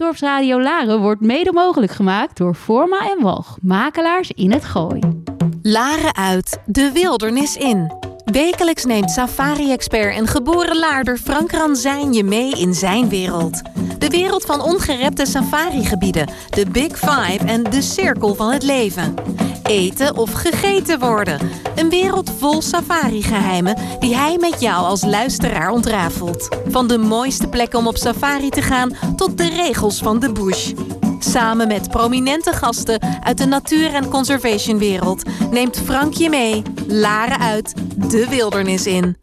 Dorpsradio Laren wordt mede mogelijk gemaakt door Forma en Walg, makelaars in het Gooi. Laren uit, de wildernis in. Wekelijks neemt safari-expert en geboren laarder Frank Ranzijn je mee in zijn wereld. De wereld van ongerepte safarigebieden, de Big Five en de cirkel van het leven. Eten of gegeten worden. Een wereld vol safari-geheimen die hij met jou als luisteraar ontrafelt. Van de mooiste plekken om op safari te gaan tot de regels van de bush. Samen met prominente gasten uit de natuur- en conservationwereld neemt Frank je mee, Laren uit, de wildernis in.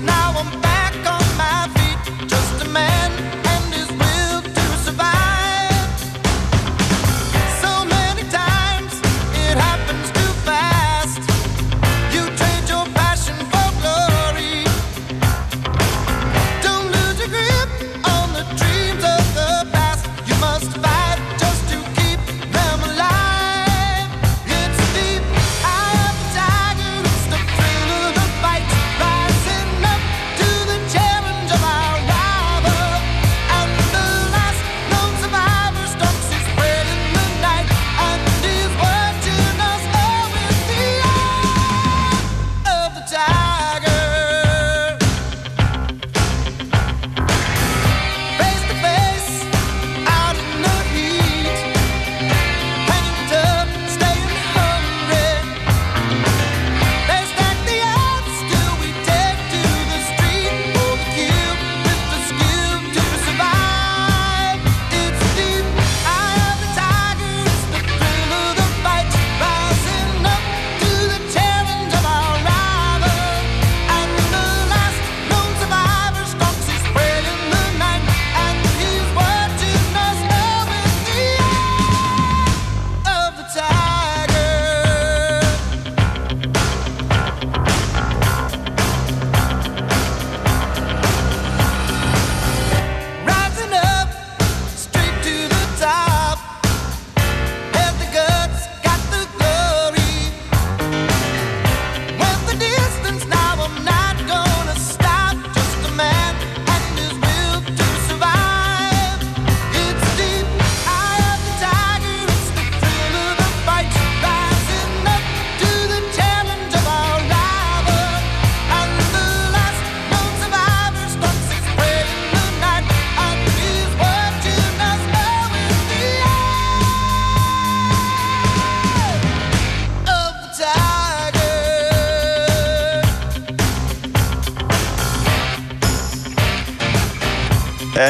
Now I'm back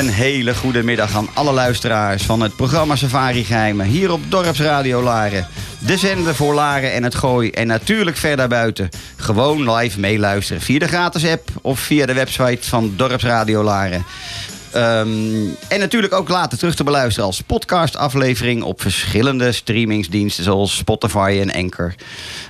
Een hele goede middag aan alle luisteraars van het programma Safari Geheimen hier op Dorpsradio Laren. De zender voor Laren en het Gooi en natuurlijk verder buiten. Gewoon live meeluisteren via de gratis app of via de website van Dorpsradio Laren. Ehm, en natuurlijk ook later terug te beluisteren als podcastaflevering op verschillende streamingsdiensten zoals Spotify en Anchor.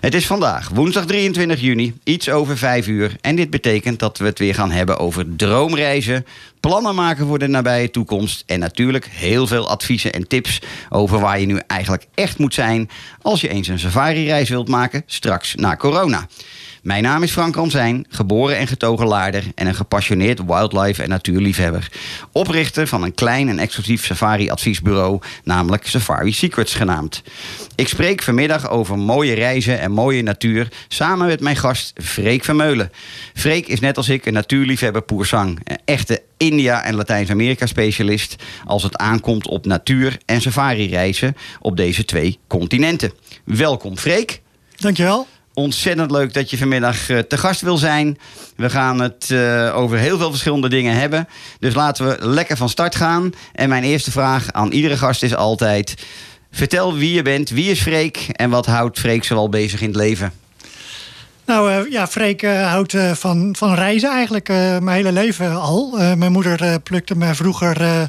Het is vandaag, woensdag 23 juni, iets over 5 uur. En dit betekent dat we het weer gaan hebben over droomreizen, plannen maken voor de nabije toekomst en natuurlijk heel veel adviezen en tips over waar je nu eigenlijk echt moet zijn als je eens een safari-reis wilt maken straks na corona. Mijn naam is Frank Ramsijn, geboren en getogen Laarder en een gepassioneerd wildlife en natuurliefhebber. Oprichter van een klein en exclusief safari-adviesbureau, namelijk Safari Secrets genaamd. Ik spreek vanmiddag over mooie reizen en mooie natuur samen met mijn gast Freek Vermeulen. Freek is net als ik een natuurliefhebber poersang, een echte India en Latijns-Amerika specialist als het aankomt op natuur- en safari-reizen op deze twee continenten. Welkom Freek. Dankjewel. Ontzettend leuk dat je vanmiddag eh, te gast wil zijn. We gaan het eh, over heel veel verschillende dingen hebben. Dus laten we lekker van start gaan. En mijn eerste vraag aan iedere gast is altijd... Vertel wie je bent, wie is Freek en wat houdt Freek zoal bezig in het leven? Nou eh, ja, Freek houdt van, van reizen eigenlijk mijn hele leven al. Mijn moeder plukte me vroeger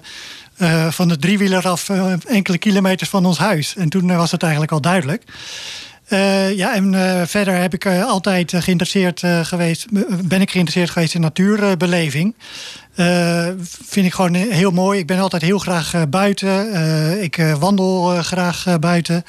van de driewieler af enkele kilometers van ons huis. En toen was het eigenlijk al duidelijk. Eh, ja, en eh, verder heb ik eh, altijd geïnteresseerd geweest, ben ik geïnteresseerd geweest in natuurbeleving. Vind ik gewoon heel mooi. Ik ben altijd heel graag buiten. Ik wandel graag buiten.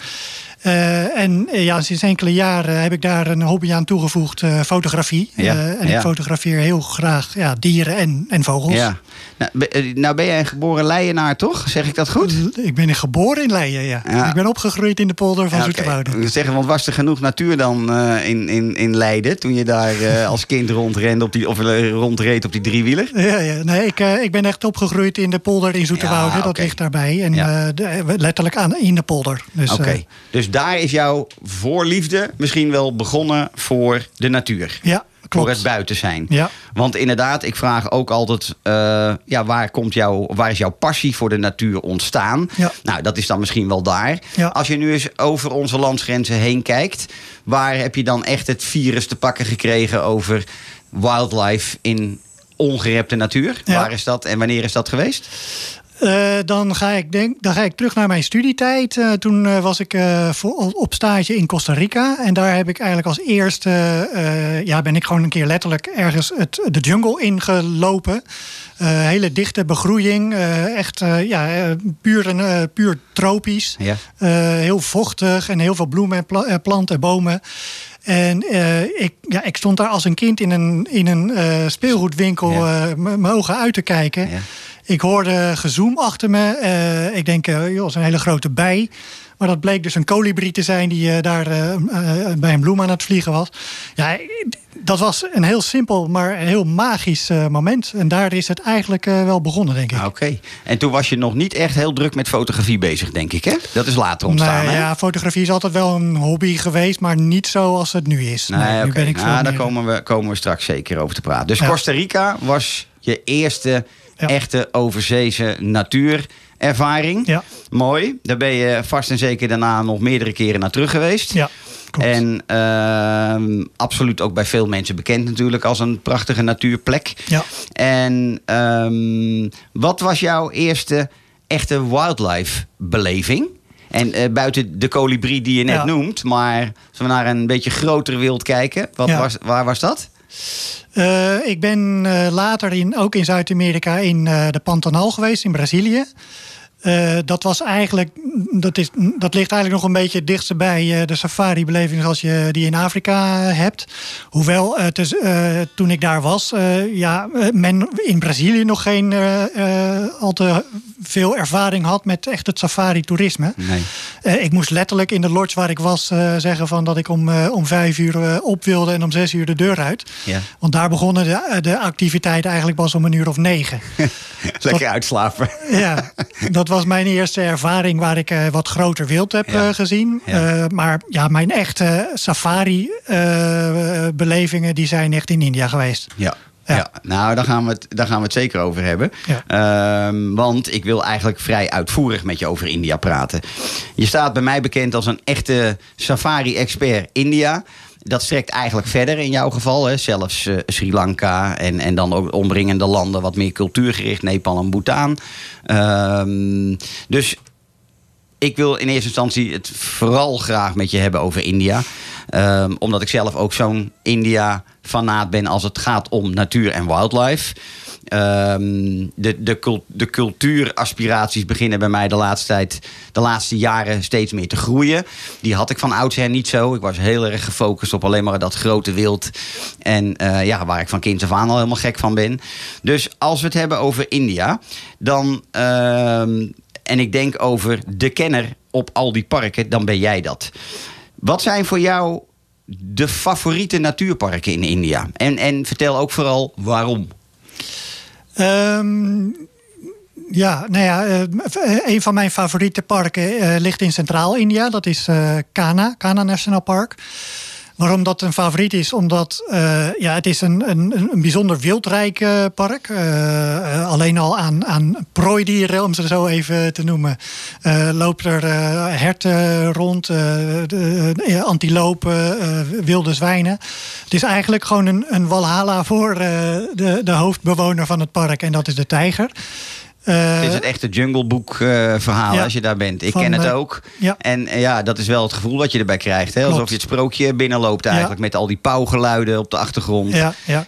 En ja, sinds enkele jaren heb ik daar een hobby aan toegevoegd, eh, fotografie. Ja, en ja. ik fotografeer heel graag ja, dieren en, en vogels. Ja. Nou, eh, nou ben jij een geboren Leienaar, toch? Zeg ik dat goed? Ik ben geboren in Leiden, ja. Ja. Ik ben opgegroeid in de polder van Ja. Zoeterwoude. Wil zeggen, want was er genoeg natuur dan eh, in, in, in Leiden... toen je daar eh, als kind rondrende op die, of rondreed op die driewieler? Ja, ja. Nee, ik, ik ben echt opgegroeid in de polder in Zoeterwoude. Ja, Dat ligt daarbij. En de- letterlijk aan, in de polder. Dus, Oké, dus daar is jouw voorliefde misschien wel begonnen voor de natuur. ja, Voor het buiten zijn. Ja. Want inderdaad, ik vraag ook altijd: eh, ja, waar, komt jouw, waar is jouw passie voor de natuur ontstaan? Ja. Nou, dat is dan misschien wel daar. Ja. Als je nu eens over onze landsgrenzen heen kijkt, waar heb je dan echt het virus te pakken gekregen over wildlife in ongerepte natuur? Ja. Waar is dat en wanneer is dat geweest? Eh, dan, ga ik denk, dan ga ik terug naar mijn studietijd. Eh, toen eh, was ik voor, op stage in Costa Rica. En daar heb ik eigenlijk als eerste... ja, ben ik gewoon een keer letterlijk ergens het, de jungle ingelopen. Hele dichte begroeiing. echt ja, puur, puur tropisch. Ja. Heel vochtig en heel veel bloemen en pla- planten en bomen. En ik, ja, ik stond daar als een kind in een, in een speelgoedwinkel Ja. m- mijn ogen uit te kijken. Ja. Ik hoorde gezoem achter me. Eh, ik denk, eh joh, dat is een hele grote bij. Maar dat bleek dus een kolibrie te zijn die eh, daar bij een bloem aan het vliegen was. Ja, dat was een heel simpel, maar heel magisch moment. En daar is het eigenlijk wel begonnen, denk ik. Ah, Oké. En toen was je nog niet echt heel druk met fotografie bezig, denk ik, hè? Dat is later ontstaan, Nee, hè? ja, fotografie is altijd wel een hobby geweest, maar niet zoals het nu is. Nee, nu ben ik nou, daar meer- komen we, komen we straks zeker over te praten. Dus Ja. Costa Rica was je eerste Ja. echte overzeese natuurervaring. Ja. Mooi. Daar ben je vast en zeker daarna nog meerdere keren naar terug geweest. Ja. En ehm, absoluut ook bij veel mensen bekend natuurlijk als een prachtige natuurplek. Ja. En ehm, wat was jouw eerste echte wildlife beleving? En eh, buiten de kolibrie die je net Ja. noemt, maar als we naar een beetje groter wild kijken, wat Ja. was, waar was dat? Eh, ik ben eh, later in, ook in Zuid-Amerika in eh, de Pantanal geweest, in Brazilië. Eh, dat was eigenlijk, dat, is, dat ligt eigenlijk nog een beetje dichtst bij eh, de safari-beleving zoals je die in Afrika hebt. Hoewel, het is, eh, toen ik daar was, eh, ja, eh, men in Brazilië nog geen eh, eh, al te veel ervaring had met echt het safari-toerisme. Nee. Eh, ik moest letterlijk in de lodge waar ik was eh, zeggen van dat ik om, eh, om vijf uur eh, op wilde en om zes uur de deur uit. Ja. Want daar begonnen de, de activiteiten eigenlijk pas om een uur of negen. Lekker uitslapen. ja, dat was mijn eerste ervaring waar ik eh, wat groter wild heb Ja. eh, gezien. Ja. Eh, maar ja, mijn echte safari-belevingen die zijn echt in India geweest. Ja. Ja. Ja. nou, daar gaan, we het, daar gaan we het zeker over hebben. Ja. Ehm, want ik wil eigenlijk vrij uitvoerig met je over India praten. Je staat bij mij bekend als een echte safari-expert India. Dat strekt eigenlijk verder in jouw geval. Hè? Zelfs eh, Sri Lanka en, en dan ook omringende landen wat meer cultuurgericht. Nepal en Bhutan. Ehm, dus ik wil in eerste instantie het vooral graag met je hebben over India. Ehm, omdat ik zelf ook zo'n India-fanaat ben als het gaat om natuur en wildlife. Ehm, de, de, cul- de cultuuraspiraties beginnen bij mij de laatste tijd, de laatste jaren steeds meer te groeien. Die had ik van oudsher niet zo. Ik was heel erg gefocust op alleen maar dat grote wild. En eh, ja, waar ik van kind af aan al helemaal gek van ben. Dus als we het hebben over India, dan. ehm, en ik denk over de kenner op al die parken, dan ben jij dat. Wat zijn voor jou de favoriete natuurparken in India? En, en vertel ook vooral waarom. Ehm, ja, nou ja, eh, een van mijn favoriete parken eh, ligt in Centraal-India. Dat is eh Kana, Kana National Park. Waarom dat een favoriet is? Omdat eh, ja, het is een, een, een bijzonder wildrijk eh, park. Eh, alleen al aan, aan prooidieren, om ze zo even te noemen, loopt er herten rond, de- antilopen, wilde zwijnen. Het is eigenlijk gewoon een, een walhalla voor de, de hoofdbewoner van het park en dat is de tijger. Eh, Het is het echte Jungle Book eh, verhaal Ja. als je daar bent. Ik Van, ken het eh, ook. ja. En ja, dat is wel het gevoel wat je erbij krijgt. Hè? Alsof je het sprookje binnenloopt eigenlijk. Met al die pauwgeluiden op de achtergrond.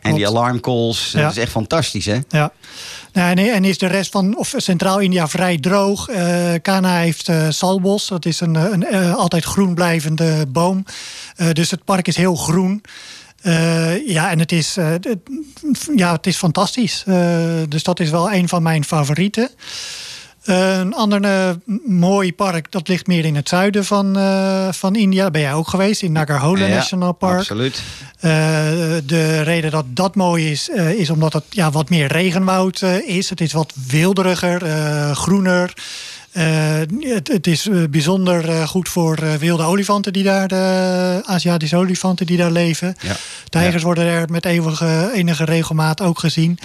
En die alarmcalls. Dat is echt fantastisch hè? Ja. Nou, en, en is de rest van of Centraal-India vrij droog. Kana heeft salbos. Dat is een, een altijd groen blijvende boom. Dus het park is heel groen. Eh, ja, en het is, eh, ja, het is fantastisch. Eh, dus dat is wel een van mijn favorieten. Een ander mooi park, dat ligt meer in het zuiden van, van India. Daar ben jij ook geweest, in Nagarhole Ja, National Park. Absoluut. De reden dat dat mooi is, is omdat het ja, wat meer regenwoud is. Het is wat wilderiger, groener. Eh, het, het is eh, bijzonder eh, goed voor wilde olifanten die daar, de Aziatische olifanten die daar leven. Ja. Tijgers worden er met eeuwige, enige regelmaat ook gezien.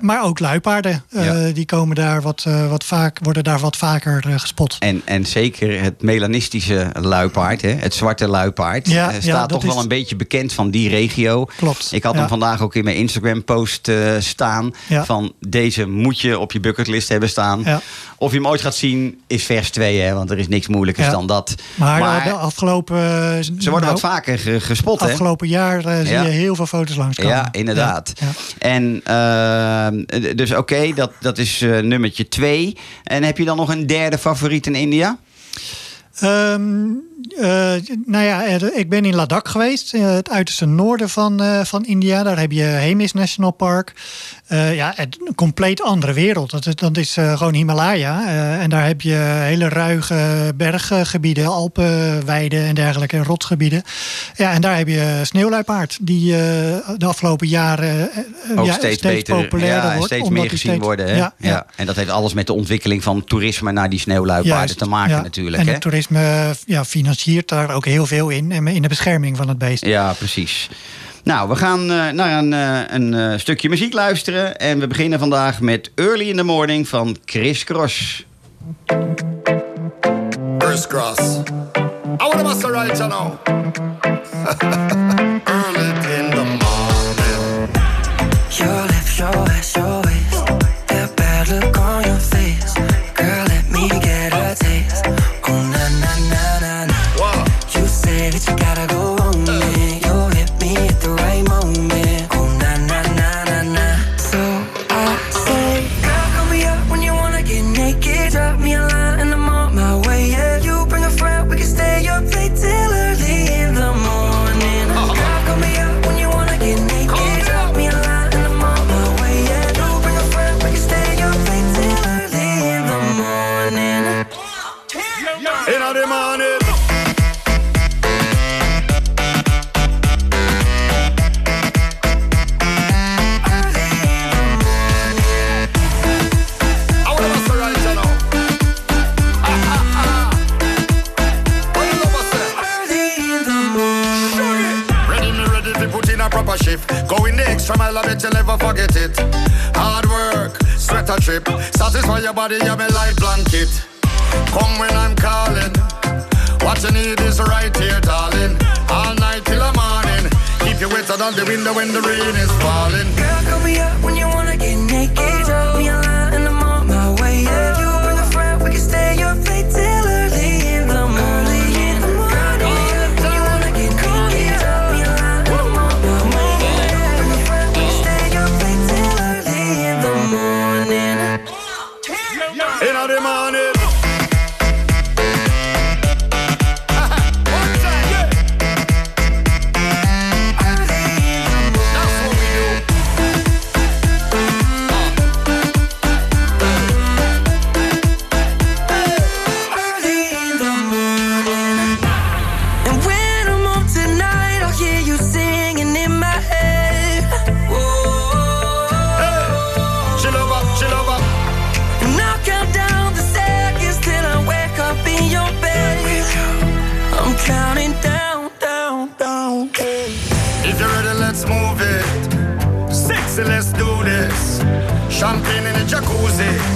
Maar ook luipaarden, Ja. die komen daar wat, wat vaak, worden daar wat vaker gespot. En, en zeker het melanistische luipaard, hè? het zwarte luipaard, staat toch wel een beetje bekend van die regio. Klopt, Ik had hem vandaag ook in mijn Instagram-post staan. Van deze moet je op je bucketlist hebben staan. Of je hem ooit gaat zien, is vers 2, hè? want er is niks moeilijkers Ja. dan dat. Maar, de afgelopen, eh, ze worden nou, wat vaker ge- gespot, hè? afgelopen jaar eh, zie Ja. je heel veel foto's langskomen. Ja, inderdaad. Ja. En eh, dus oké, dat, dat is eh, nummertje twee. En heb je dan nog een derde favoriet in India? Ehm, eh, nou ja, ik ben in Ladakh geweest, eh, het uiterste noorden van, eh, van India. Daar heb je Hemis National Park. Eh, ja, het- een compleet andere wereld. Dat is, dat is eh, gewoon Himalaya. Eh, en daar heb je hele ruige berggebieden, Alpenweiden en dergelijke, rotsgebieden. Ja, en daar heb je sneeuwluipaard, die eh, de afgelopen jaren eh, ja, steeds, beter, populairder ja, wordt. steeds meer gezien steeds- worden. Hè? Ja. En dat heeft alles met de ontwikkeling van toerisme naar die sneeuwluipaarden Juist, te maken ja. natuurlijk. En hè? het toerisme ja, financiert daar ook heel veel in. En in de bescherming van het beest. Ja, precies. Nou, we gaan eh, naar een, eh, een eh, stukje muziek luisteren. En we beginnen vandaag met Early in the Morning van Chris Cross. Crisscross. I want to master right. Early in the morning. Your lips, your ass, your trip. Satisfy your body, you're my life blanket. Come when I'm calling. What you need is right here, darling. All night till the morning. Keep you wetter than the window when the rain is falling. Girl, call me up when you wanna get naked.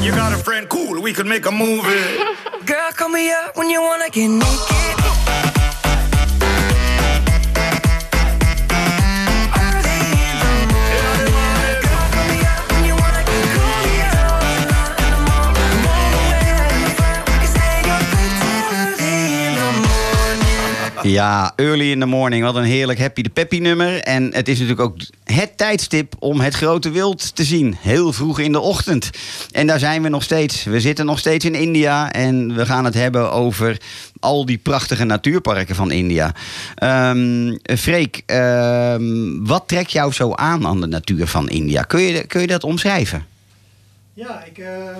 You got a friend, cool, we could make a movie. Girl, call me up when you wanna get naked. Ja, Early in the Morning. Wat een heerlijk Happy de Peppy nummer. En het is natuurlijk ook het tijdstip om het grote wild te zien. Heel vroeg in de ochtend. En daar zijn we nog steeds. We zitten nog steeds in India. En we gaan het hebben over al die prachtige natuurparken van India. Ehm Freek, ehm, wat trekt jou zo aan aan de natuur van India? Kun je, kun je dat omschrijven? Ja, ik, ehm,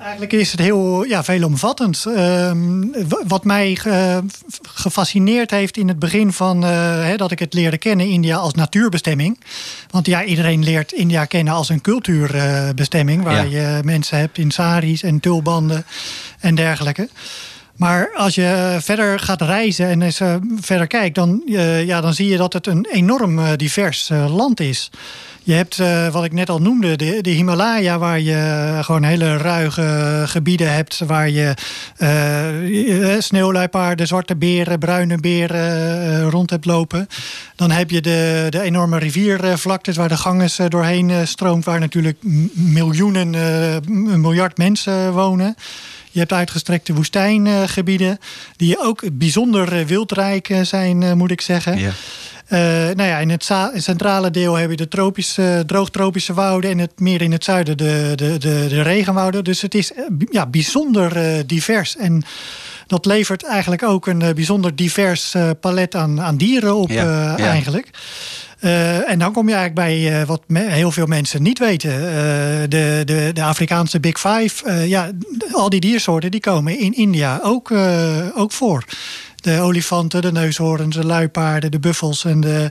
eigenlijk is het heel ja, veelomvattend. W- wat mij ge- gefascineerd heeft in het begin van eh, hè, dat ik het leerde kennen, India als natuurbestemming. Want ja, iedereen leert India kennen als een cultuurbestemming, waar Ja. je mensen hebt in saris en tulbanden en dergelijke. Maar als je verder gaat reizen en eens eh, verder kijkt, dan, eh, ja, dan zie je dat het een enorm divers land is. Je hebt, eh, wat ik net al noemde, de, de Himalaya, waar je gewoon hele ruige gebieden hebt. Waar je eh, eh, sneeuwluipaarden, zwarte beren, bruine beren eh, rond hebt lopen. Dan heb je de, de enorme riviervlaktes waar de Ganges eh, doorheen eh, stroomt. Waar natuurlijk miljoenen, eh, een miljard mensen wonen. Je hebt uitgestrekte woestijngebieden, die ook bijzonder eh, wildrijk eh, zijn, eh, moet ik zeggen. Eh, nou ja, in het centrale deel heb je de tropische, droogtropische wouden en het meer in het zuiden de, de, de, de regenwouden. Dus het is eh, ja, bijzonder eh, divers. En dat levert eigenlijk ook een bijzonder divers palet aan, aan dieren op, Ja, ja. eigenlijk. En dan kom je eigenlijk bij wat heel veel mensen niet weten. De, de, de Afrikaanse Big Five. Ja, al die diersoorten die komen in India ook, ook voor. De olifanten, de neushoorns, de luipaarden, de buffels en de...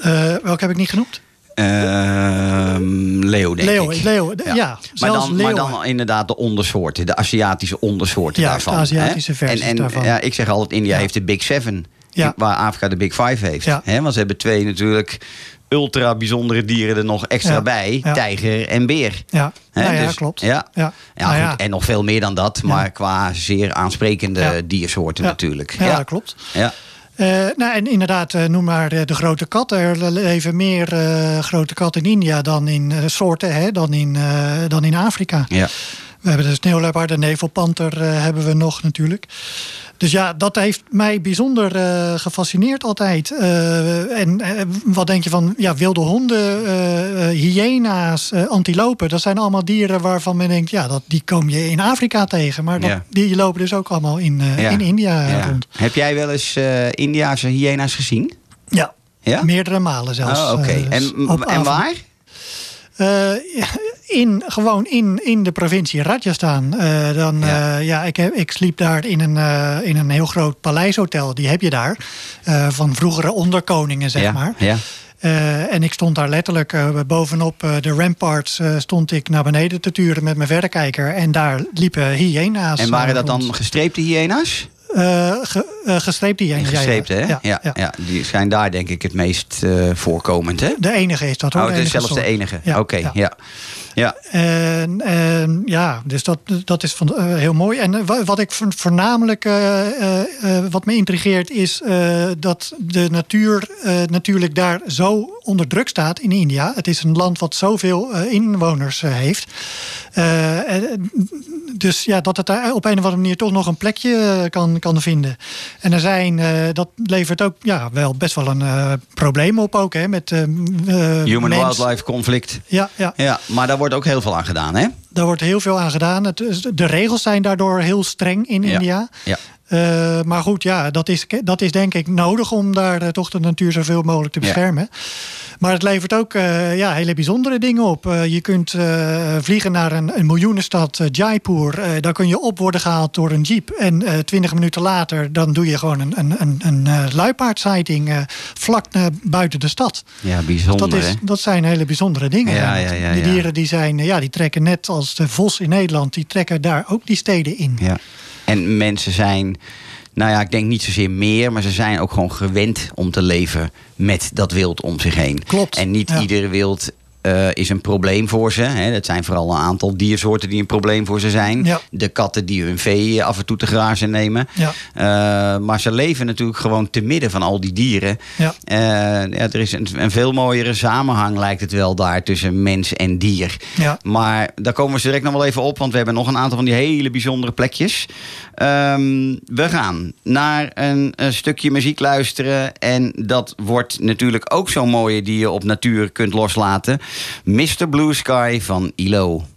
eh, welke heb ik niet genoemd? Ehm, Leo, denk Leeuw, ik. leeuw, ja, maar, dan, maar dan inderdaad de ondersoorten, de Aziatische ondersoorten Ja, daarvan. de Aziatische hè? versies en, en, daarvan. Ja, ik zeg altijd, India Ja. heeft de Big Seven, waar Afrika de Big Five heeft. Ja. Hè? Want ze hebben twee natuurlijk ultra bijzondere dieren er nog extra Ja. bij. Ja. Tijger en beer. Ja, nou ja dus- klopt. Ja, Ja. Nou goed. En nog veel meer dan dat, maar qua zeer aansprekende diersoorten natuurlijk. Ja, dat klopt. Ja. Eh, nou, en inderdaad, eh, noem maar eh, de grote kat. Er leven meer grote katten in India dan in soorten hè, dan, in, dan in Afrika. Ja. We hebben de sneeuwluipaard, de nevelpanter hebben we nog natuurlijk. Dus ja, dat heeft mij bijzonder eh, gefascineerd altijd. Eh, en eh, wat denk je van ja, wilde honden, hyena's, antilopen. Dat zijn allemaal dieren waarvan men denkt, ja, dat, die kom je in Afrika tegen. Maar dat, Ja. die lopen dus ook allemaal in, Ja. in India Ja. rond. Heb jij wel eens Indiase hyena's gezien? Ja, Ja? meerdere malen zelfs. Oh, Oké. eh, en, en waar? In, gewoon in, in de provincie Rajasthan. Eh, dan, Ja. ja. ja, ik, heb, ik sliep daar in een, eh, in een heel groot paleishotel. Die heb je daar. eh, van vroegere onderkoningen, zeg ja. maar. Ja. Eh, en ik stond daar letterlijk eh, bovenop eh, de ramparts. eh, stond ik naar beneden te turen met mijn verrekijker. En daar liepen hyena's. En waren dat eh, rond. dan gestreepte hyena's? Eh, ge, eh, gestreepte hyena's. ja. Gestreepte, hè? Ja, Ja, ja, ja. Die zijn daar denk ik het meest eh, voorkomend, hè? De enige is dat hoor. Oh, het is enige zelfs de enige. Ja, Oké, ja. Ja. En, en ja, dus dat, dat is van, eh, heel mooi. En eh, wa- wat ik vo- voornamelijk, eh, wat me intrigeert, is dat de natuur natuurlijk daar zo onder druk staat in India. Het is een land wat zoveel inwoners heeft. Dus ja, dat het daar op een of andere manier toch nog een plekje kan, kan vinden. En er zijn, dat levert ook ja, wel best wel een probleem op ook. Hè, met, Human-wildlife conflict. Ja, ja. Ja, maar daar wordt ook heel veel aan gedaan, hè? Daar wordt heel veel aan gedaan. De regels zijn daardoor heel streng in Ja. India. Ja. Eh, maar goed, ja, dat is, dat is denk ik nodig om daar eh, toch de natuur zoveel mogelijk te Ja. beschermen. Maar het levert ook eh, ja, hele bijzondere dingen op. Je kunt vliegen naar een, een miljoenenstad, Jaipur. Daar kun je op worden gehaald door een jeep. En twintig minuten later dan doe je gewoon een, een, een, een vlak buiten de stad. Ja, bijzonder, Dat, is, dat zijn hele bijzondere dingen. Ja, ja, ja, die dieren die zijn, ja, die trekken net als de vos in Nederland, die trekken daar ook die steden in. Ja. En mensen zijn, nou ja, ik denk niet zozeer meer, maar ze zijn ook gewoon gewend om te leven met dat wild om zich heen. Klopt, En niet ja. ieder wild eh, is een probleem voor ze. Hè. Dat zijn vooral een aantal diersoorten die een probleem voor ze zijn. Ja. De katten die hun vee af en toe te grazen nemen. Ja. Eh, maar ze leven natuurlijk gewoon te midden van al die dieren. Ja. Eh, ja, er is een, een veel mooiere samenhang, lijkt het wel, daar tussen mens en dier. Ja. Maar daar komen we zo direct nog wel even op, want we hebben nog een aantal van die hele bijzondere plekjes. Ehm, we gaan naar een, een stukje muziek luisteren. En dat wordt natuurlijk ook zo'n mooie die je op natuur kunt loslaten. Mr. Blue Sky van ILO.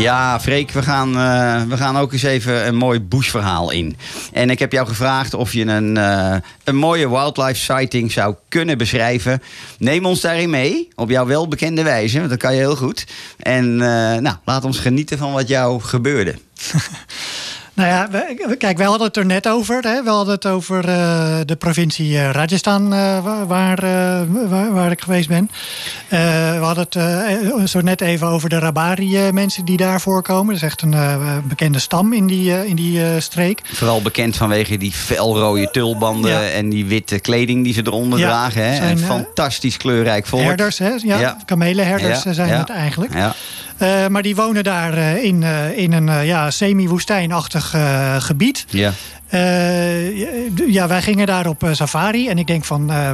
Ja, Freek, we gaan, eh, we gaan ook eens even een mooi bushverhaal in. En ik heb jou gevraagd of je een, eh, een mooie wildlife sighting zou kunnen beschrijven. Neem ons daarin mee, op jouw welbekende wijze, want dat kan je heel goed. En eh, nou, laat ons genieten van wat jou gebeurde. Nou ja, we- kijk, wij hadden het er net over. Hè? We hadden het over eh, de provincie eh, Rajasthan, eh, wa- waar, waar, waar ik geweest ben. We hadden het zo net even over de Rabari-mensen die daar voorkomen. Dat is echt een bekende stam in die, in die streek. Vooral bekend vanwege die felrode tulbanden Ja. en die witte kleding die ze eronder Ja, dragen. Hè? zijn, een fantastisch kleurrijk volk. Herders, hè? Ja, Ja. kamelenherders zijn het eigenlijk. Ja. Eh, maar die wonen daar eh, in, eh, in een ja, semi-woestijnachtig gebied. Ja. Eh, ja, wij gingen daar op eh, safari. En ik denk van, eh,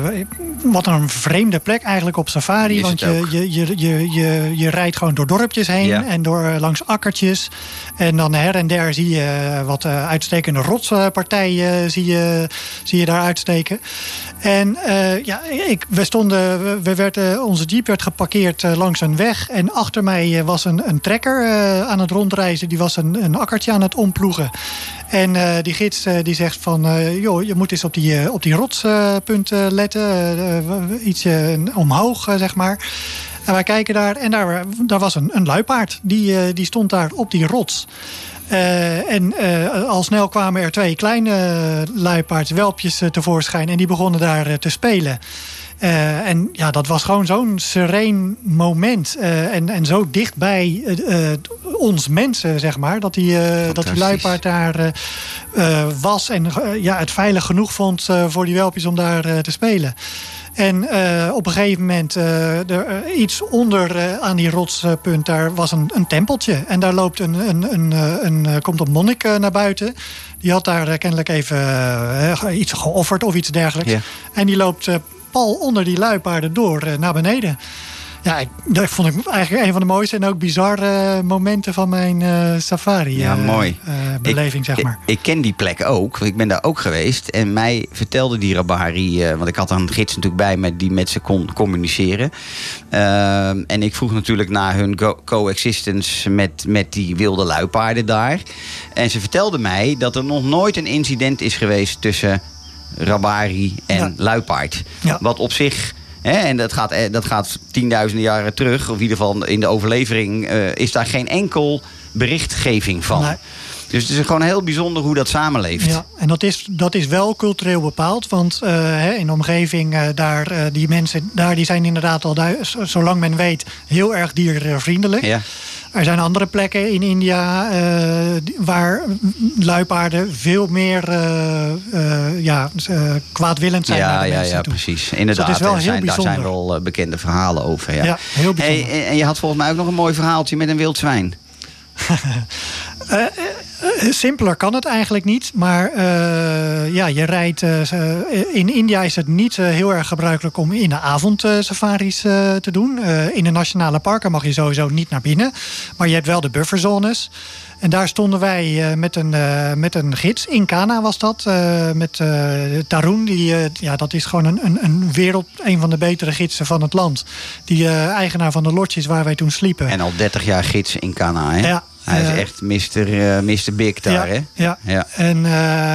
wat een vreemde plek eigenlijk op safari. Want je, je, je, je, je, je rijdt gewoon door dorpjes heen. Ja. En door, langs akkertjes. En dan her en der zie je wat uitstekende rotspartijen zie je, zie je daar uitsteken. En ja, ik, we stonden, we- we werden, onze jeep werd geparkeerd langs een weg. En achter mij was een, een trekker aan het rondreizen. Die was een, een akkertje aan het omploegen. En eh, die gids eh, die zegt van, eh, joh, je moet eens op die, op die rotspunten letten. ietsje omhoog, zeg maar. En wij kijken daar en daar, was een, een luipaard. Die, die stond daar op die rots. En al snel kwamen er twee kleine uh, luipaardswelpjes eh, tevoorschijn. En die begonnen daar te spelen. Eh, en ja, dat was gewoon zo'n sereen moment. eh, en, en zo dichtbij eh, eh, ons mensen, zeg maar. Dat die, dat die luipaard daar was. En ja, het veilig genoeg vond voor die welpjes om daar te spelen. En op een gegeven moment, er, iets onder aan die rotspunt, daar was een, een tempeltje. En daar loopt een, een, een, een, komt een monnik naar buiten. Die had daar kennelijk even iets geofferd of iets dergelijks. En die loopt pal onder die luipaarden door eh, naar beneden. Ja, ik, dat vond ik eigenlijk een van de mooiste en ook bizarre momenten van mijn eh, safari. Ja, eh, mooi. eh, beleving, zeg maar. Ik, ik ken die plek ook. want Ik ben daar ook geweest. En mij vertelde die Rabari... eh, want ik had een gids natuurlijk bij me die met ze kon communiceren. Ehm, en ik vroeg natuurlijk naar hun coexistence met, met die wilde luipaarden daar. En ze vertelde mij dat er nog nooit een incident is geweest tussen Rabari en Ja. luipaard. Ja. Wat op zich... Hè, en dat gaat, eh, dat gaat tienduizenden jaren terug. Of in ieder geval in de overlevering eh, is daar geen enkel berichtgeving van. Nee. Dus het is gewoon heel bijzonder hoe dat samenleeft. Ja, en dat is, dat is wel cultureel bepaald. Want eh, in de omgeving eh, daar, eh, die mensen daar, die zijn inderdaad al, zolang men weet, heel erg diervriendelijk. Ja. Er zijn andere plekken in India waar luipaarden veel meer ja, kwaadwillend zijn naar Ja, de ja, ja, toe. precies. Inderdaad, Dus dat is wel er heel zijn, daar zijn wel bekende verhalen over. Ja, Ja, heel bijzonder. Hey, en- je had volgens mij ook nog een mooi verhaaltje met een wild zwijn. Eh, simpeler kan het eigenlijk niet. Maar eh, ja, je rijdt. eh, in India is het niet eh, heel erg gebruikelijk om in de avond eh, safaris eh, te doen. Eh, in de nationale parken mag je sowieso niet naar binnen. Maar je hebt wel de bufferzones. En daar stonden wij eh, met, een, eh, met een gids. In Kana was dat. eh, met eh Tarun. Die, eh, ja, dat is gewoon een, een, een wereld. Een van de betere gidsen van het land. Die eh, eigenaar van de lodges waar wij toen sliepen. En al 30 jaar gids in Cana, hè? Ja, Hij is eh, echt Mr. eh, Mr. Big daar, ja, hè? Ja. Ja. En eh,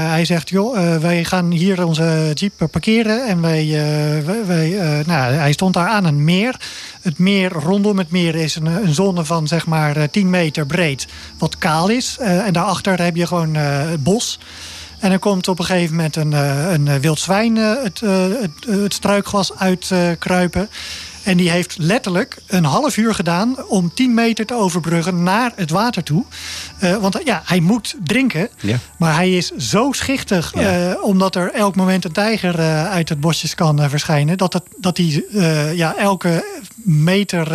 hij zegt, joh, eh, wij gaan hier onze jeep parkeren. En wij, eh, wij, wij, eh, nou, hij stond daar aan een meer. Het meer rondom het meer is een, een zone van zeg maar eh, 10 meter breed, wat kaal is. Eh, en daarachter heb je gewoon eh, het bos. En er komt op een gegeven moment een, eh, een eh, wild zwijn eh, het, eh, het, het struikgewas uitkruipen. En die heeft letterlijk een half uur gedaan om 10 meter te overbruggen naar het water toe. Eh, want ja, hij moet drinken. Ja. Maar hij is zo schichtig, Ja. eh, omdat er elk moment een tijger eh, uit het bosjes kan verschijnen. Dat, het, dat hij ja, elke meter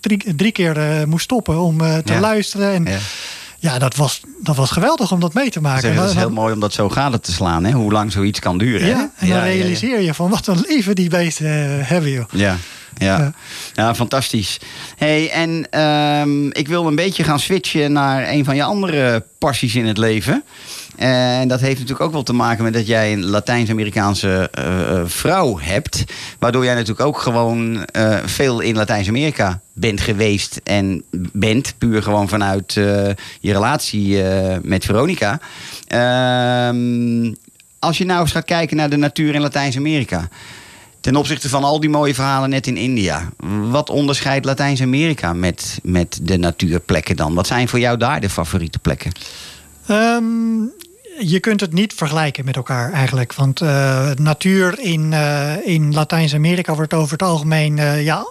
drie, drie keer moest stoppen om te Ja. luisteren. En Ja. dat, was, dat was geweldig om dat mee te maken. Zeg, dat is heel mooi om dat zo gade te slaan, hè? Hoe lang zoiets kan duren, hè? en dan realiseer je van wat een leven die beesten hebben, joh. Ja, ja. Ja. fantastisch. Hey, en ehm, ik wil een beetje gaan switchen naar een van je andere passies in het leven. En dat heeft natuurlijk ook wel te maken met dat jij een Latijns-Amerikaanse eh, eh, vrouw hebt. Waardoor jij natuurlijk ook gewoon eh, veel in Latijns-Amerika bent geweest en bent. Puur gewoon vanuit je relatie met Veronica. Ehm, als je nou eens gaat kijken naar de natuur in Latijns-Amerika. Ten opzichte van al die mooie verhalen net in India. Wat onderscheidt Latijns-Amerika met, met de natuurplekken dan? Wat zijn voor jou daar de favoriete plekken? Ehm, je kunt het niet vergelijken met elkaar eigenlijk. Want eh, natuur in, eh, in Latijns-Amerika wordt over het algemeen eh, ja,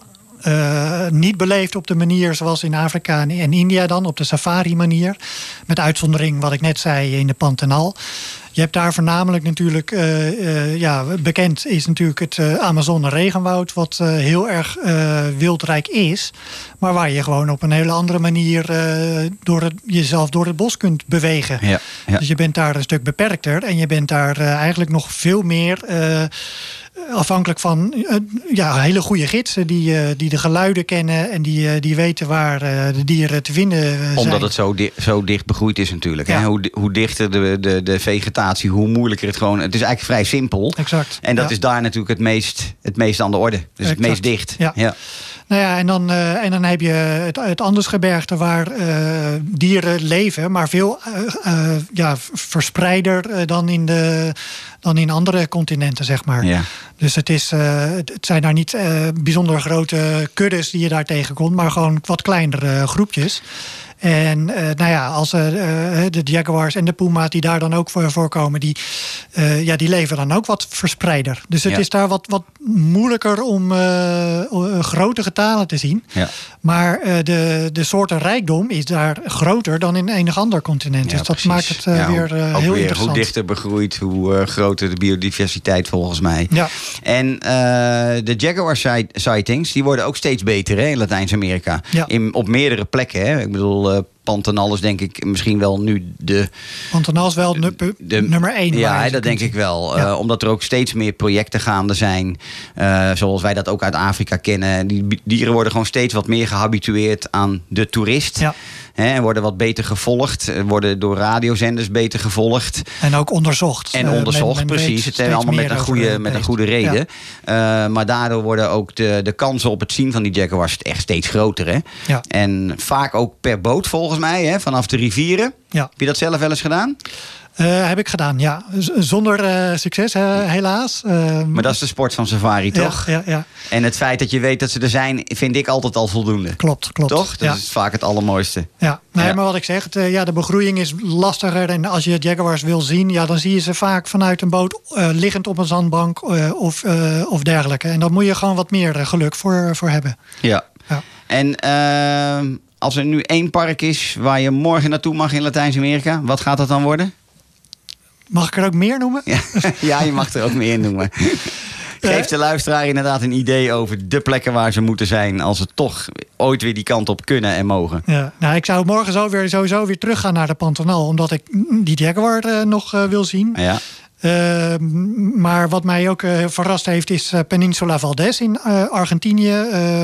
niet beleefd op de manier zoals in Afrika en India dan, op de safari-manier. Met uitzondering wat ik net zei in de Pantanal. Je hebt daar voornamelijk natuurlijk, eh, eh, ja, bekend is natuurlijk het eh, Amazone regenwoud, wat eh, heel erg eh, wildrijk is, maar waar je gewoon op een hele andere manier eh, door het, jezelf door het bos kunt bewegen. Ja, ja. Dus je bent daar een stuk beperkter en je bent daar eh, eigenlijk nog veel meer eh, afhankelijk van eh, ja, hele goede gidsen die, eh, die de geluiden kennen en die, eh, die weten waar eh, de dieren te vinden eh, zijn. Omdat het zo, di- zo dicht begroeid is natuurlijk. Hè? Ja. Hoe, di- hoe dichter de, de, de vegetatie, hoe moeilijker het gewoon... Het is eigenlijk vrij simpel. Exact. En dat ja. is daar natuurlijk het meest, het meest aan de orde. Dus het meest dicht. Ja. Ja. Nou ja, en dan, eh, en dan heb je het, het Andesgebergte waar eh, dieren leven, maar veel eh, ja, verspreider dan, in de, dan in andere continenten, zeg maar. Ja. Dus het, is, het zijn daar niet bijzonder grote kuddes die je daar tegenkomt, maar gewoon wat kleinere groepjes. En eh, nou ja, als eh, eh, de jaguars en de puma's die daar dan ook voor voorkomen, die, eh, ja, die leven dan ook wat verspreider. Dus het Ja. is daar wat, wat moeilijker om grote getalen te zien. Ja. Maar de, de soortenrijkdom is daar groter dan in enig ander continent. Ja, dus dat precies. maakt het weer heel weer interessant. Hoe dichter begroeid, hoe groter de biodiversiteit volgens mij. Ja. En de jaguar si- sightings, die worden ook steeds beter hè, in Latijns-Amerika. Op meerdere plekken. Hè. Ik bedoel, eh Pantanal is denk ik misschien wel nu de... Pantanal is wel de nummer één. Ja, dat denk ik wel. Ja. Eh, omdat er ook steeds meer projecten gaande zijn. eh, zoals wij dat ook uit Afrika kennen. Die dieren worden gewoon steeds wat meer gehabitueerd aan de toerist. Ja. Hè, en worden wat beter gevolgd. eh, Worden door radiozenders beter gevolgd. En ook onderzocht. En Eh, onderzocht, men- men weet precies. Het allemaal met een, goede, de met een goede reden. Eh, maar daardoor worden ook de, de kansen op het zien van die jaguars echt steeds groter. Hè? Ja. En vaak ook per boot volgens mij, hè? vanaf de rivieren. Ja. Heb je dat zelf wel eens gedaan? Eh, heb ik gedaan, ja. Z- Zonder eh, succes, helaas. Eh, Maar dat is de sport van safari, toch? Ja, ja, En het feit dat je weet dat ze er zijn, vind ik altijd al voldoende. klopt, klopt. Toch? Dat ja. is vaak het allermooiste. Ja, nee, Ja. maar wat ik zeg, het, eh, ja, de begroeiing is lastiger. En als je jaguars wil zien, ja, dan zie je ze vaak vanuit een boot liggend op een zandbank of, of dergelijke. En daar moet je gewoon wat meer geluk voor, voor hebben. Ja. Ja. En ehm, als er nu één park is waar je morgen naartoe mag in Latijns-Amerika, wat gaat dat dan worden? Mag ik er ook meer noemen? Ja, ja je mag er ook meer noemen. Geef de luisteraar inderdaad een idee over de plekken waar ze moeten zijn als ze toch ooit weer die kant op kunnen en mogen. Ja, nou, ik zou morgen zo weer, sowieso weer teruggaan naar de Pantanal. Omdat ik die jaguar eh, nog eh, wil zien. Ja, Eh, maar wat mij ook eh, verrast heeft is eh, Peninsula Valdez in eh, Argentinië.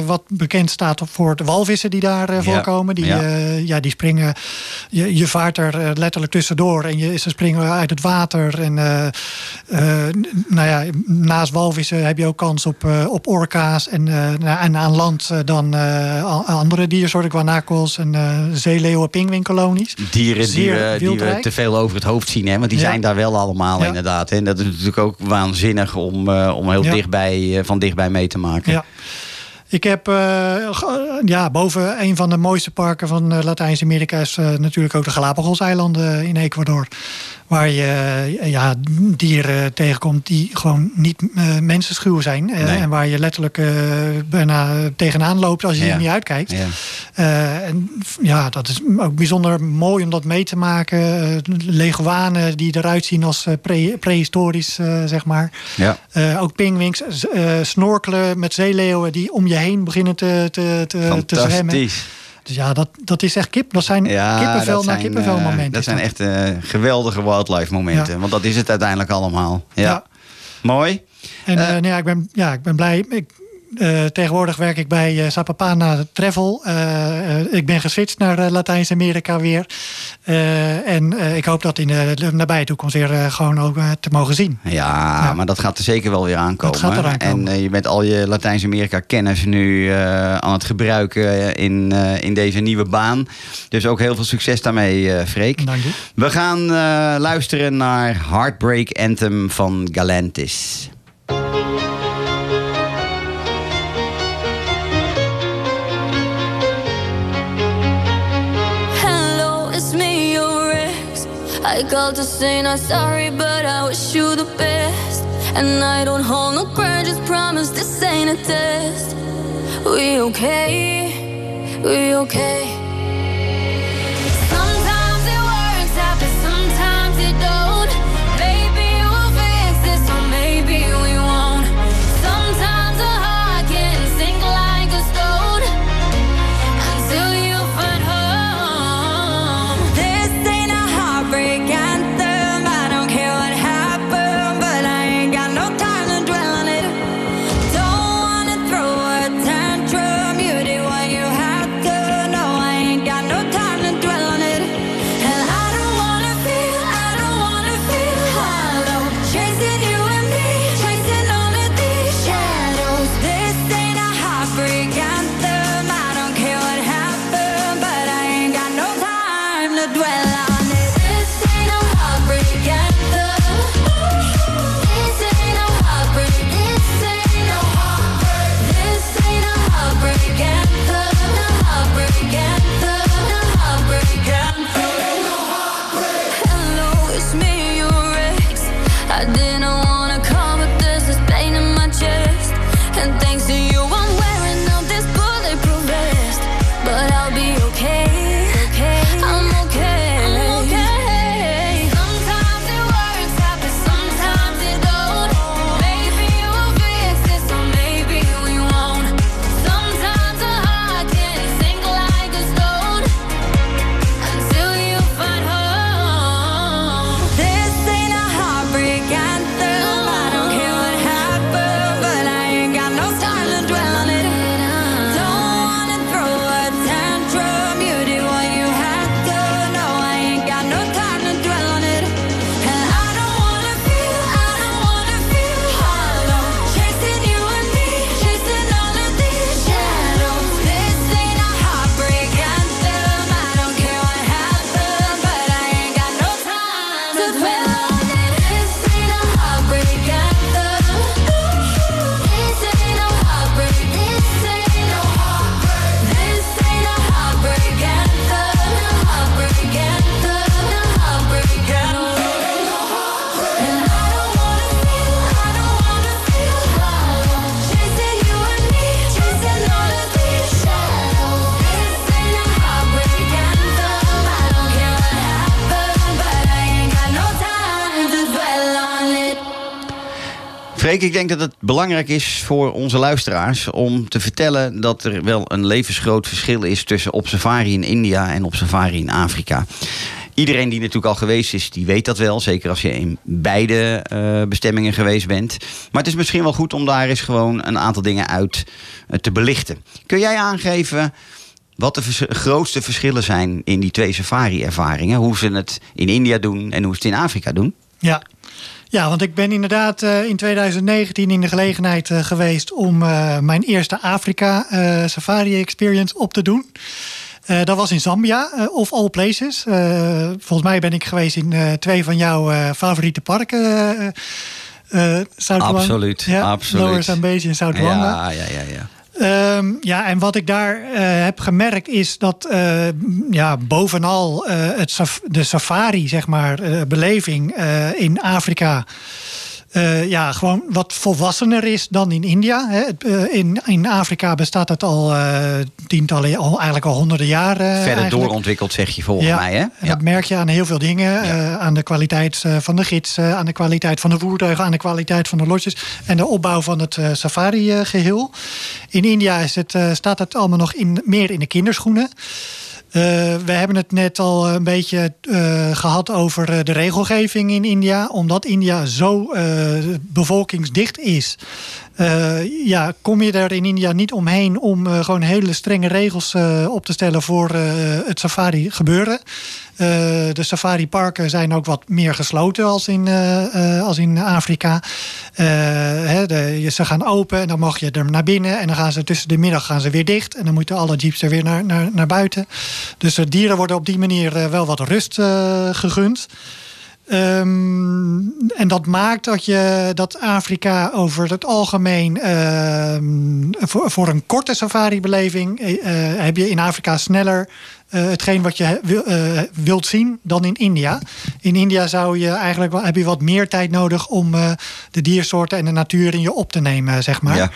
wat bekend staat voor de walvissen die daar Ja, voorkomen. Die, ja. ja. die springen, je, je vaart er letterlijk tussendoor en je, ze springen uit het water. En nou ja, naast walvissen heb je ook kans op, op orka's. En, en aan land dan andere diersoorten, guanacos en zeeleeuwen, pinguïnkolonies. dieren die we, die we te veel over het hoofd zien, hè? want die Ja. zijn daar wel allemaal Ja. Inderdaad. En dat is natuurlijk ook waanzinnig om, eh, om heel Ja. dichtbij, eh, van dichtbij mee te maken. Ja. Ik heb eh, ja, boven een van de mooiste parken van Latijns-Amerika is natuurlijk ook de Galapagos-eilanden in Ecuador. Waar je eh, ja, dieren tegenkomt die gewoon niet eh, mensenschuw zijn. eh, Nee. En waar je letterlijk bijna tegenaan loopt als je Ja. er niet uitkijkt. Ja. En ja, dat is ook bijzonder mooi om dat mee te maken. Leguanen die eruit zien als eh, pre- prehistorisch, eh, zeg maar. Ja. Ook eh, snorkelen met zeeleeuwen die om je heen beginnen te, te, te, te zwemmen. Fantastisch. Dus ja, dat, dat is echt kip. Dat zijn Ja, kippenvel dat naar zijn, kippenvel eh, momenten. Dat zijn echt eh, geweldige wildlife momenten. Ja. Want dat is het uiteindelijk allemaal. Ja. Ja. Mooi. En Eh, eh, nou ja, ik, ben, ja, ik ben blij. Ik, eh, tegenwoordig werk ik bij eh Sapapana Travel. Eh, eh, ik ben geswitcht naar eh, Latijns-Amerika weer. Eh, en eh, ik hoop dat in de nabije toekomst weer eh, gewoon ook eh, te mogen zien. Ja, Ja. maar dat gaat er zeker wel weer aankomen. Dat gaat eraan komen. En eh, je bent al je Latijns-Amerika kennis nu eh, aan het gebruiken in, eh, in deze nieuwe baan. Dus ook heel veel succes daarmee, eh Freek. Dank je. We gaan eh, luisteren naar Heartbreak Anthem van Galantis. I called to say not sorry, but I wish you the best. And I don't hold no grudges, promise this ain't a test. We okay? We okay? Ik denk dat het belangrijk is voor onze luisteraars om te vertellen dat er wel een levensgroot verschil is tussen op safari in India en op safari in Afrika. Iedereen die natuurlijk al geweest is, die weet dat wel. Zeker als je in beide eh, bestemmingen geweest bent. Maar het is misschien wel goed om daar eens gewoon een aantal dingen uit eh, te belichten. Kun jij aangeven wat de grootste verschillen zijn in die twee safari-ervaringen? Hoe ze het in India doen en hoe ze het in Afrika doen? Ja. Ja, want ik ben inderdaad eh, in 2019 in de gelegenheid eh, geweest om eh, mijn eerste Afrika Safari Experience op te doen. Dat was in Zambia, of all places. Volgens mij ben ik geweest in twee van jouw favoriete parken. Absoluut, ja, absoluut. Lower Zambezi en Luangwa. Ja, ja, ja, ja. Ehm, ja, en wat ik daar eh, heb gemerkt is dat eh, ja, bovenal eh, het de safari, zeg maar, beleving in Afrika. Eh, ja, gewoon wat volwassener is dan in India. Hè. Eh, in, in Afrika bestaat het al eh, tientallen, al, eigenlijk al honderden jaren. Verder eigenlijk. doorontwikkeld, zeg je volgens mij, hè? En dat merk je aan heel veel dingen. Ja. aan de kwaliteit van de gids, aan de kwaliteit van de voertuigen, aan de kwaliteit van de lodges en de opbouw van het eh, safari-geheel. in India is het, staat het allemaal nog in, meer in de kinderschoenen. Eh, we hebben het net al een beetje eh, gehad over eh, de regelgeving in India. Omdat India zo eh, bevolkingsdicht is, eh, ja, kom je er in India niet omheen om eh, gewoon hele strenge regels eh, op te stellen voor het safari gebeuren. De safari-parken zijn ook wat meer gesloten als in, als in Afrika. Ze gaan open en dan mag je er naar binnen. En dan gaan ze tussen de middag gaan ze weer dicht. En dan moeten alle jeeps er weer naar, naar, naar buiten. Dus de dieren worden op die manier wel wat rust gegund. Ehm, en dat maakt dat, je, dat Afrika over het algemeen ehm, voor, voor een korte safari-beleving eh, heb je in Afrika sneller eh, hetgeen wat je wilt zien dan in India. In India zou je eigenlijk wel, heb je wat meer tijd nodig om de diersoorten en de natuur in je op te nemen, zeg maar. Ja.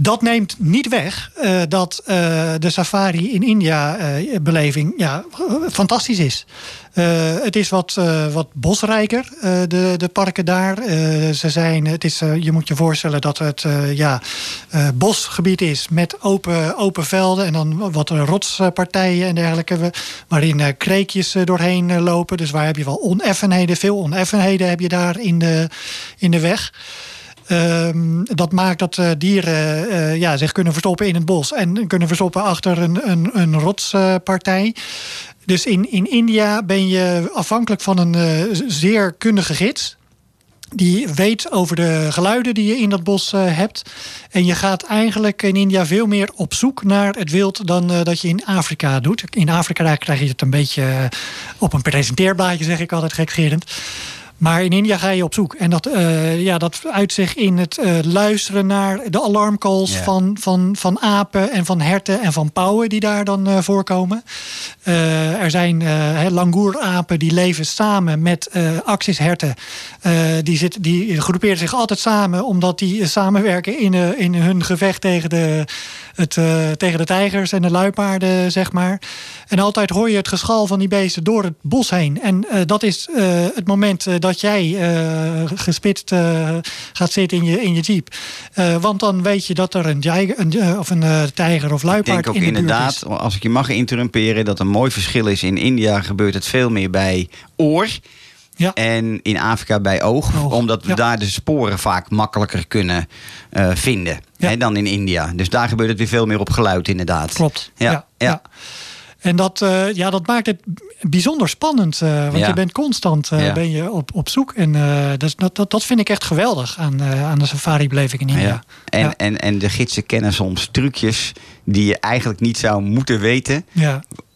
Dat neemt niet weg eh, dat eh, de safari in India eh, ja, fantastisch is. Het is wat, wat bosrijker, de, de parken daar. Ze zijn, het is, je moet je voorstellen dat het ja, bosgebied is met open, open velden en dan wat rotspartijen en dergelijke. Waarin kreekjes doorheen lopen. Dus waar heb je wel oneffenheden, veel oneffenheden heb je daar in de, in de weg. Ehm, dat maakt dat eh, dieren eh, ja, zich kunnen verstoppen in het bos en kunnen verstoppen achter een, een, een rotspartij. dus in, in India ben je afhankelijk van een eh, zeer kundige gids. Die weet over de geluiden die je in dat bos hebt. En je gaat eigenlijk in India veel meer op zoek naar het wild dan dat je in Afrika doet. In Afrika krijg je het een beetje op een presenteerblaadje, zeg ik altijd gekgerend. Maar in India ga je op zoek. En dat, eh, ja, dat uit zich in het eh, luisteren naar de alarmcalls van, van, van apen en van herten en van pauwen die daar dan eh, voorkomen. Eh, er zijn eh hè, langoerapen die leven samen met eh axisherten. Eh, die, zit, die groeperen zich altijd samen omdat die eh, samenwerken in, eh, in hun gevecht tegen de, het, eh, tegen de tijgers en de luipaarden, zeg maar. En altijd hoor je het geschal van die beesten door het bos heen. En eh, dat is eh, het moment dat jij gespitst gaat zitten in je, in je jeep. Want dan weet je dat er een, tijger, een, of een tijger of Ik luipaard denk ook in de buurt inderdaad, is. als ik je mag interrumperen, dat een mooi verschil is. In India gebeurt het veel meer bij oor. Ja. En in Afrika bij oog, Oog, omdat we ja. daar de sporen vaak makkelijker kunnen eh, vinden Ja. hè, dan in India. Dus daar gebeurt het weer veel meer op geluid, inderdaad. Klopt. Ja, ja. En dat, eh, ja, dat maakt het bijzonder spannend. eh, want Ja. je bent constant Ja. ben je op, op zoek. En dat, dat, dat, dat vind ik echt geweldig aan, aan de safari-beleving in India. Ja. En. En, en de gidsen kennen soms trucjes die je eigenlijk niet zou moeten weten.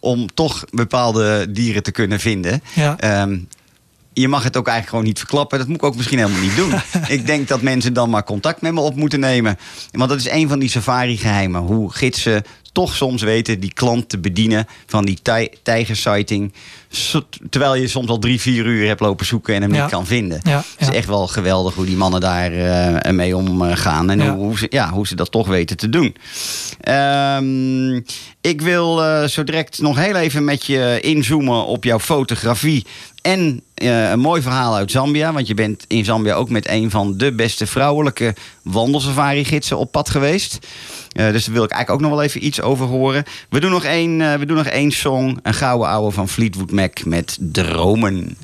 Om toch bepaalde dieren te kunnen vinden. ja. Je mag het ook eigenlijk gewoon niet verklappen. Dat moet ik ook misschien helemaal niet doen. ik denk dat mensen dan maar contact met me op moeten nemen. Want dat is een van die safari-geheimen. Hoe gidsen toch soms weten die klant te bedienen van die tij- tijgersighting. Terwijl je soms al drie, vier uur hebt lopen zoeken en hem Ja. niet kan vinden. Ja, Het is echt wel geweldig hoe die mannen daar eh, mee omgaan. En hoe, ze, ja, hoe ze dat toch weten te doen. Ehm, ik wil eh, zo direct nog heel even met je inzoomen op jouw fotografie. En eh, een mooi verhaal uit Zambia. Want je bent in Zambia ook met een van de beste vrouwelijke wandelsafari-gidsen op pad geweest. Eh, dus daar wil ik eigenlijk ook nog wel even iets over horen. We doen nog één, eh, we doen nog één song. Een gouden ouwe van Fleetwood Mac met Dromen.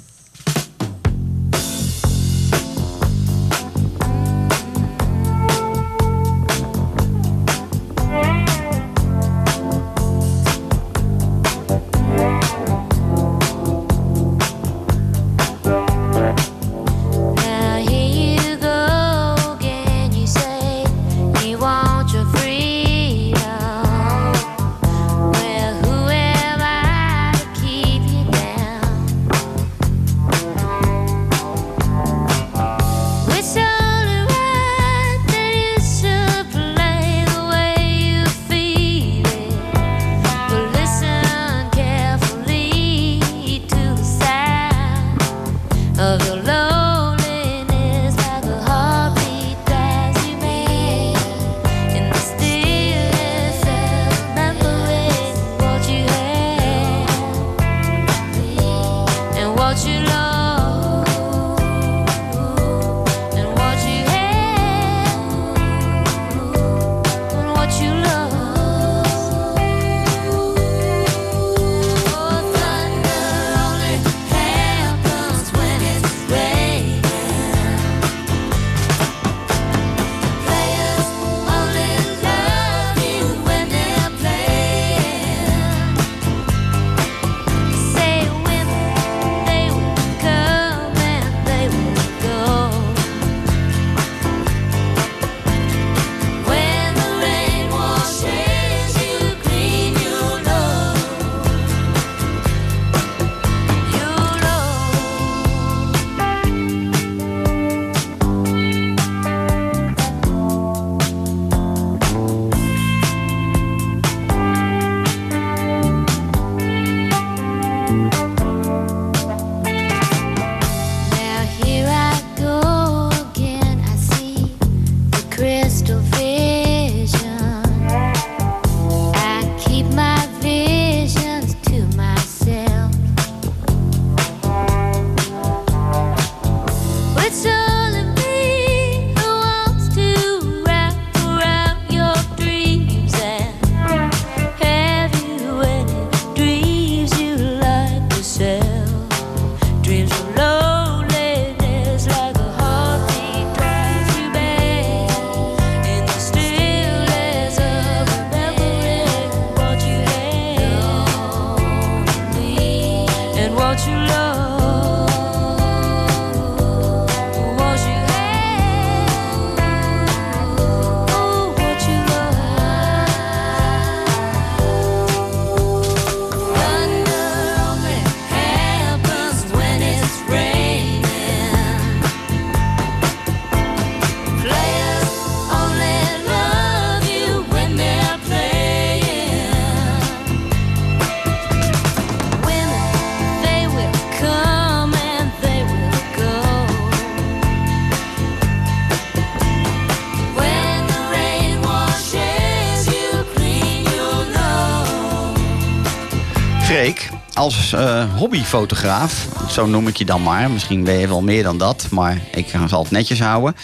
Hobbyfotograaf, zo noem ik je dan maar. Misschien ben je wel meer dan dat, maar ik zal het netjes houden.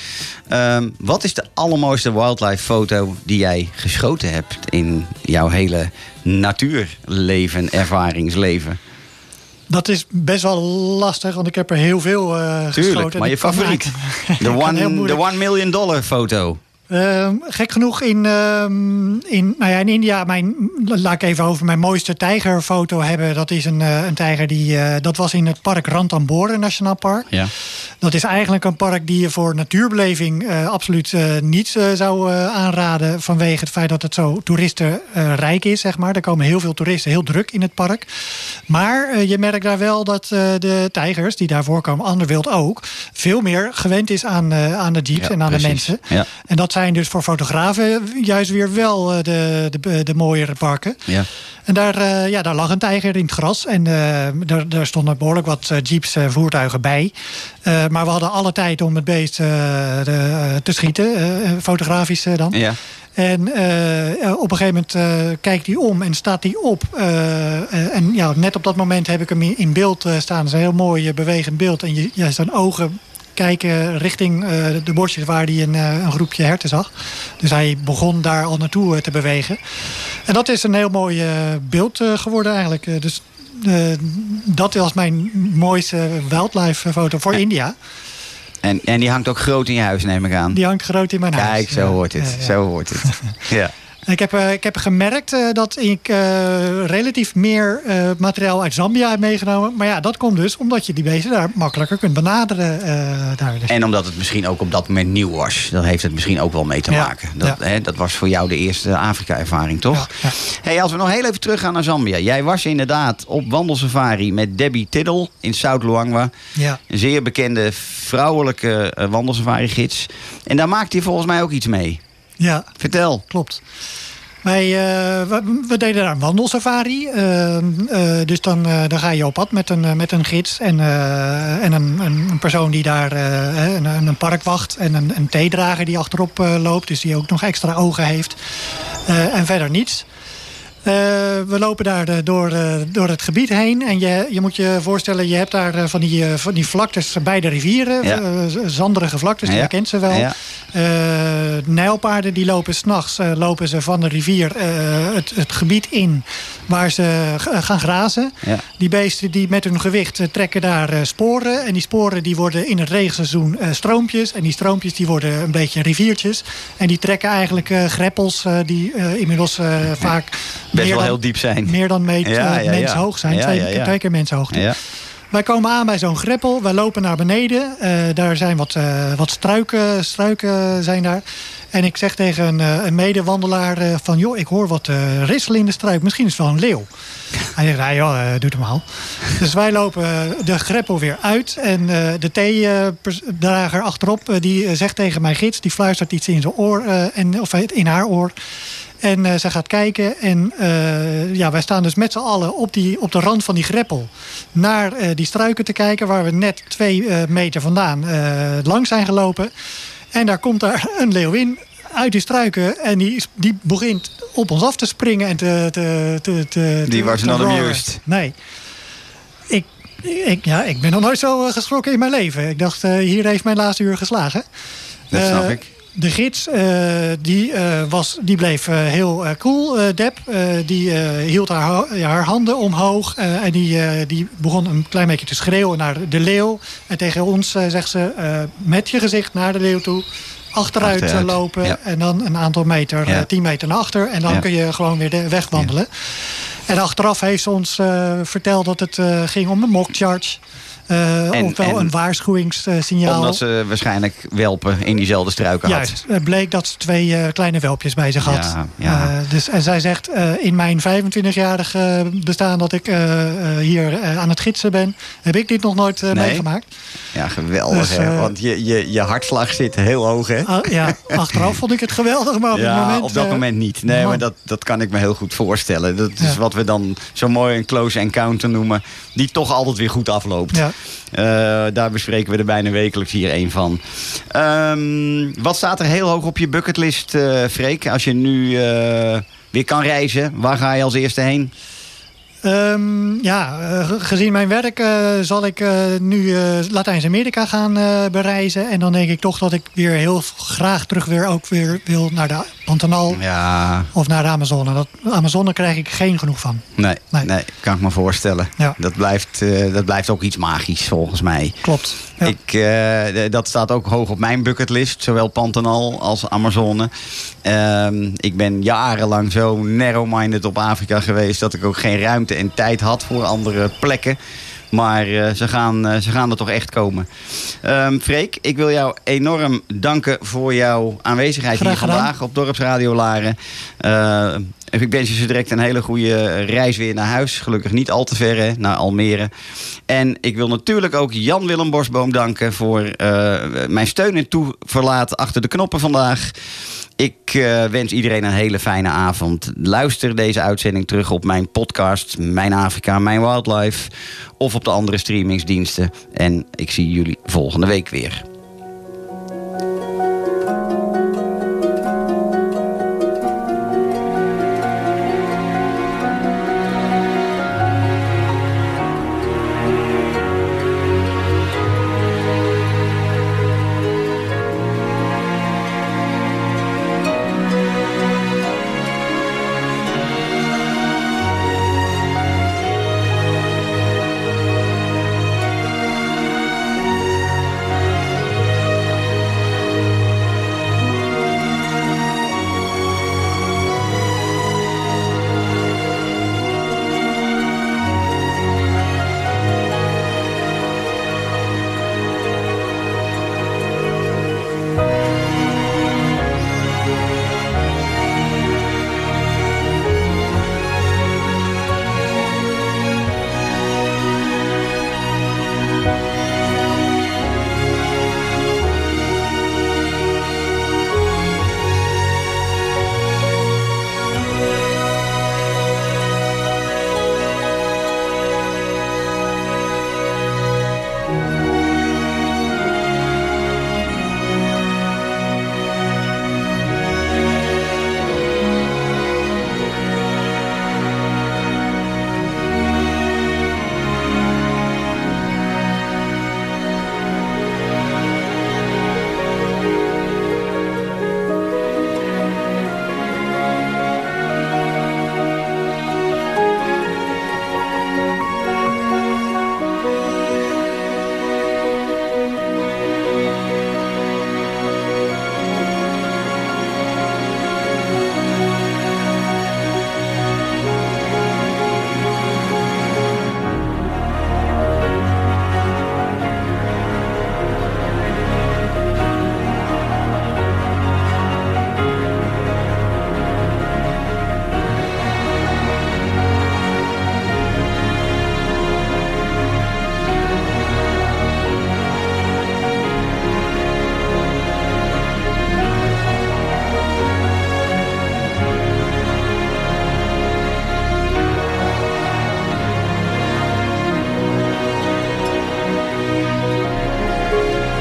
Ehm, wat is de allermooiste wildlife foto die jij geschoten hebt in jouw hele natuurleven, ervaringsleven? Dat is best wel lastig, want ik heb er heel veel geschoten. Tuurlijk, En maar je favoriet. De one, de one million dollar foto. Ehm, gek genoeg in, ehm, in, nou ja, in India, mijn, laat ik even over mijn mooiste tijgerfoto hebben. Dat is een, eh, een tijger die, eh, dat was in het park Ranthambore Nationaal Park. Ja. Dat is eigenlijk een park die je voor natuurbeleving eh, absoluut niet zou aanraden. Vanwege het feit dat het zo toeristenrijk is, zeg maar. Er komen heel veel toeristen, heel druk in het park. Maar je merkt daar wel dat de tijgers die daar voorkomen, ander wild ook, veel meer gewend is aan, aan de jeeps Ja, en aan precies. de mensen. Ja. En dat zijn zijn dus voor fotografen juist weer wel eh, de, de, de mooiere parken. Ja. En daar, eh, ja, daar lag een tijger in het gras. En eh, daar, daar stonden behoorlijk wat jeeps en voertuigen bij. Maar we hadden alle tijd om het beest de- te schieten. fotografisch dan. Ja. En op een gegeven moment kijkt hij om en staat hij op. En ja, net op dat moment heb ik hem in, beeld staan. Dat is een heel mooi bewegend beeld. En je, ja, zijn ogen kijken richting eh, de bordjes waar hij een, eh, een groepje herten zag. Dus hij begon daar al naartoe eh, te bewegen. En dat is een heel mooi beeld geworden eigenlijk. Dus dat was mijn mooiste wildlife foto voor India. En, en die hangt ook groot in je huis, neem ik aan. Die hangt groot in mijn huis. Kijk, zo hoort het. ja, ja. Zo hoort het. Ja. Ik heb, eh, ik heb gemerkt eh, dat ik eh, relatief meer materiaal uit Zambia heb meegenomen. Maar ja, dat komt dus omdat je die beesten daar makkelijker kunt benaderen. daar. Dus- En omdat het misschien ook op dat moment nieuw was. Dat heeft het misschien ook wel mee te Ja, maken. Dat, ja. hè, dat was voor jou de eerste Afrika-ervaring, toch? Ja, Hey, als we nog heel even teruggaan naar Zambia. Jij was inderdaad op wandelsafari met Debbie Tiddle in South Luangwa. Ja. Een zeer bekende vrouwelijke wandelsafari-gids. En daar maakte je volgens mij ook iets mee. Ja, Vertel. klopt. Wij, eh, we, we deden daar een wandelsafari. Eh, dus dan, dan ga je op pad met een, met een gids en, en een, een, een persoon die daar een, een park wacht. En een, een theedrager die achterop loopt, dus die ook nog extra ogen heeft. En verder niets. Eh, we lopen daar eh, door, eh, door het gebied heen. En je, je moet je voorstellen, je hebt daar van, die, van die vlaktes bij de rivieren. Ja. zanderige vlaktes, die herkent ze wel. Ja. Nijlpaarden die lopen s'nachts lopen ze van de rivier het, het gebied in waar ze gaan grazen. Die beesten die met hun gewicht trekken daar sporen. En die sporen die worden in het regenseizoen stroompjes. En die stroompjes die worden een beetje riviertjes. En die trekken eigenlijk greppels die inmiddels vaak Best meer wel dan, heel diep zijn. meer dan meet, Ja, ja, ja. menshoog zijn. Ja, twee, ja, ja. twee keer mensenhoogte. Ja. Wij komen aan bij zo'n greppel. Wij lopen naar beneden. Eh, daar zijn wat, eh, wat struiken, struiken zijn daar. En ik zeg tegen een, eh, een medewandelaar van... joh, ik hoor wat ritselen in de struik. Misschien is het wel een leeuw. Hij zegt, nou joh, eh, doe het maar. Dus wij lopen de greppel weer uit. En de theedrager achterop, die zegt tegen mijn gids... die fluistert iets in zijn oor, en, of in haar oor... En eh, zij gaat kijken. En eh, ja, wij staan dus met z'n allen op, die, op de rand van die greppel. Naar eh, die struiken te kijken. Waar we net twee meter vandaan langs zijn gelopen. En daar komt daar een leeuwin uit die struiken. En die, die begint op ons af te springen. En te, te, te, te, Die was not amused. Nee. Ik, ik, ja, ik ben nog nooit zo geschrokken in mijn leven. Ik dacht, hier heeft mijn laatste uur geslagen. Dat snap ik. De gids eh, die, eh, was, die bleef eh, heel cool, Deb. Eh, die hield haar, haar handen omhoog. en die, die begon een klein beetje te schreeuwen naar de leeuw. En tegen ons zegt ze, met je gezicht naar de leeuw toe. Achteruit, Achteruit, lopen ja. en dan een aantal meter, Ja. eh, 10 meter naar achter. En dan Ja. kun je gewoon weer de weg wandelen. En achteraf heeft ze ons verteld dat het ging om een mock charge. Eh, En- ofwel en- een waarschuwingssignaal. Omdat ze waarschijnlijk welpen in diezelfde struiken had. Juist, het bleek dat ze twee eh, kleine welpjes bij zich had. Ja, ja. Eh, dus, en zij zegt, in mijn 25-jarige bestaan dat ik hier aan het gidsen ben... heb ik dit nog nooit Nee. meegemaakt. Ja, geweldig Dus, hè. Want je, je, je hartslag zit heel hoog hè. Ah, ja, achteraf vond ik het geweldig, maar op ja, het moment... op dat moment niet. Nee, maar dat, dat kan ik me heel goed voorstellen. Dat is Ja. wat we dan zo mooi een close encounter noemen. Die toch altijd weer goed afloopt. Ja. Eh, daar bespreken we er bijna wekelijks hier een van. Ehm, wat staat er heel hoog op je bucketlist, eh Freek? Als je nu eh, weer kan reizen, waar ga je als eerste heen? Ehm, ja, eh, ge- gezien mijn werk eh, zal ik eh, nu Latijns-Amerika gaan bereizen. En dan denk ik toch dat ik weer heel graag terug weer ook weer wil naar de Pantanal Ja, of naar de Amazone. Dat, Amazone krijg ik geen genoeg van. nee, nee. Nee. kan ik me voorstellen. Ja. Dat, blijft, dat blijft ook iets magisch volgens mij. Klopt. Ja. Ik, dat staat ook hoog op mijn bucketlist, zowel Pantanal als Amazone. Ehm, ik ben jarenlang zo narrow-minded op Afrika geweest dat ik ook geen ruimte en tijd had voor andere plekken. Maar eh, ze, gaan, eh, ze gaan er toch echt komen. Ehm Freek, ik wil jou enorm danken voor jouw aanwezigheid hier vandaag op Dorpsradio Laren. Eh, Ik wens je zo direct een hele goede reis weer naar huis. Gelukkig niet al te ver, naar Almere. En ik wil natuurlijk ook Jan-Willem Bosboom danken... voor eh, mijn steun en toeverlaat achter de knoppen vandaag. Ik eh, wens iedereen een hele fijne avond. Luister deze uitzending terug op mijn podcast... Mijn Afrika, Mijn Wildlife... of op de andere streamingsdiensten. En ik zie jullie volgende week weer.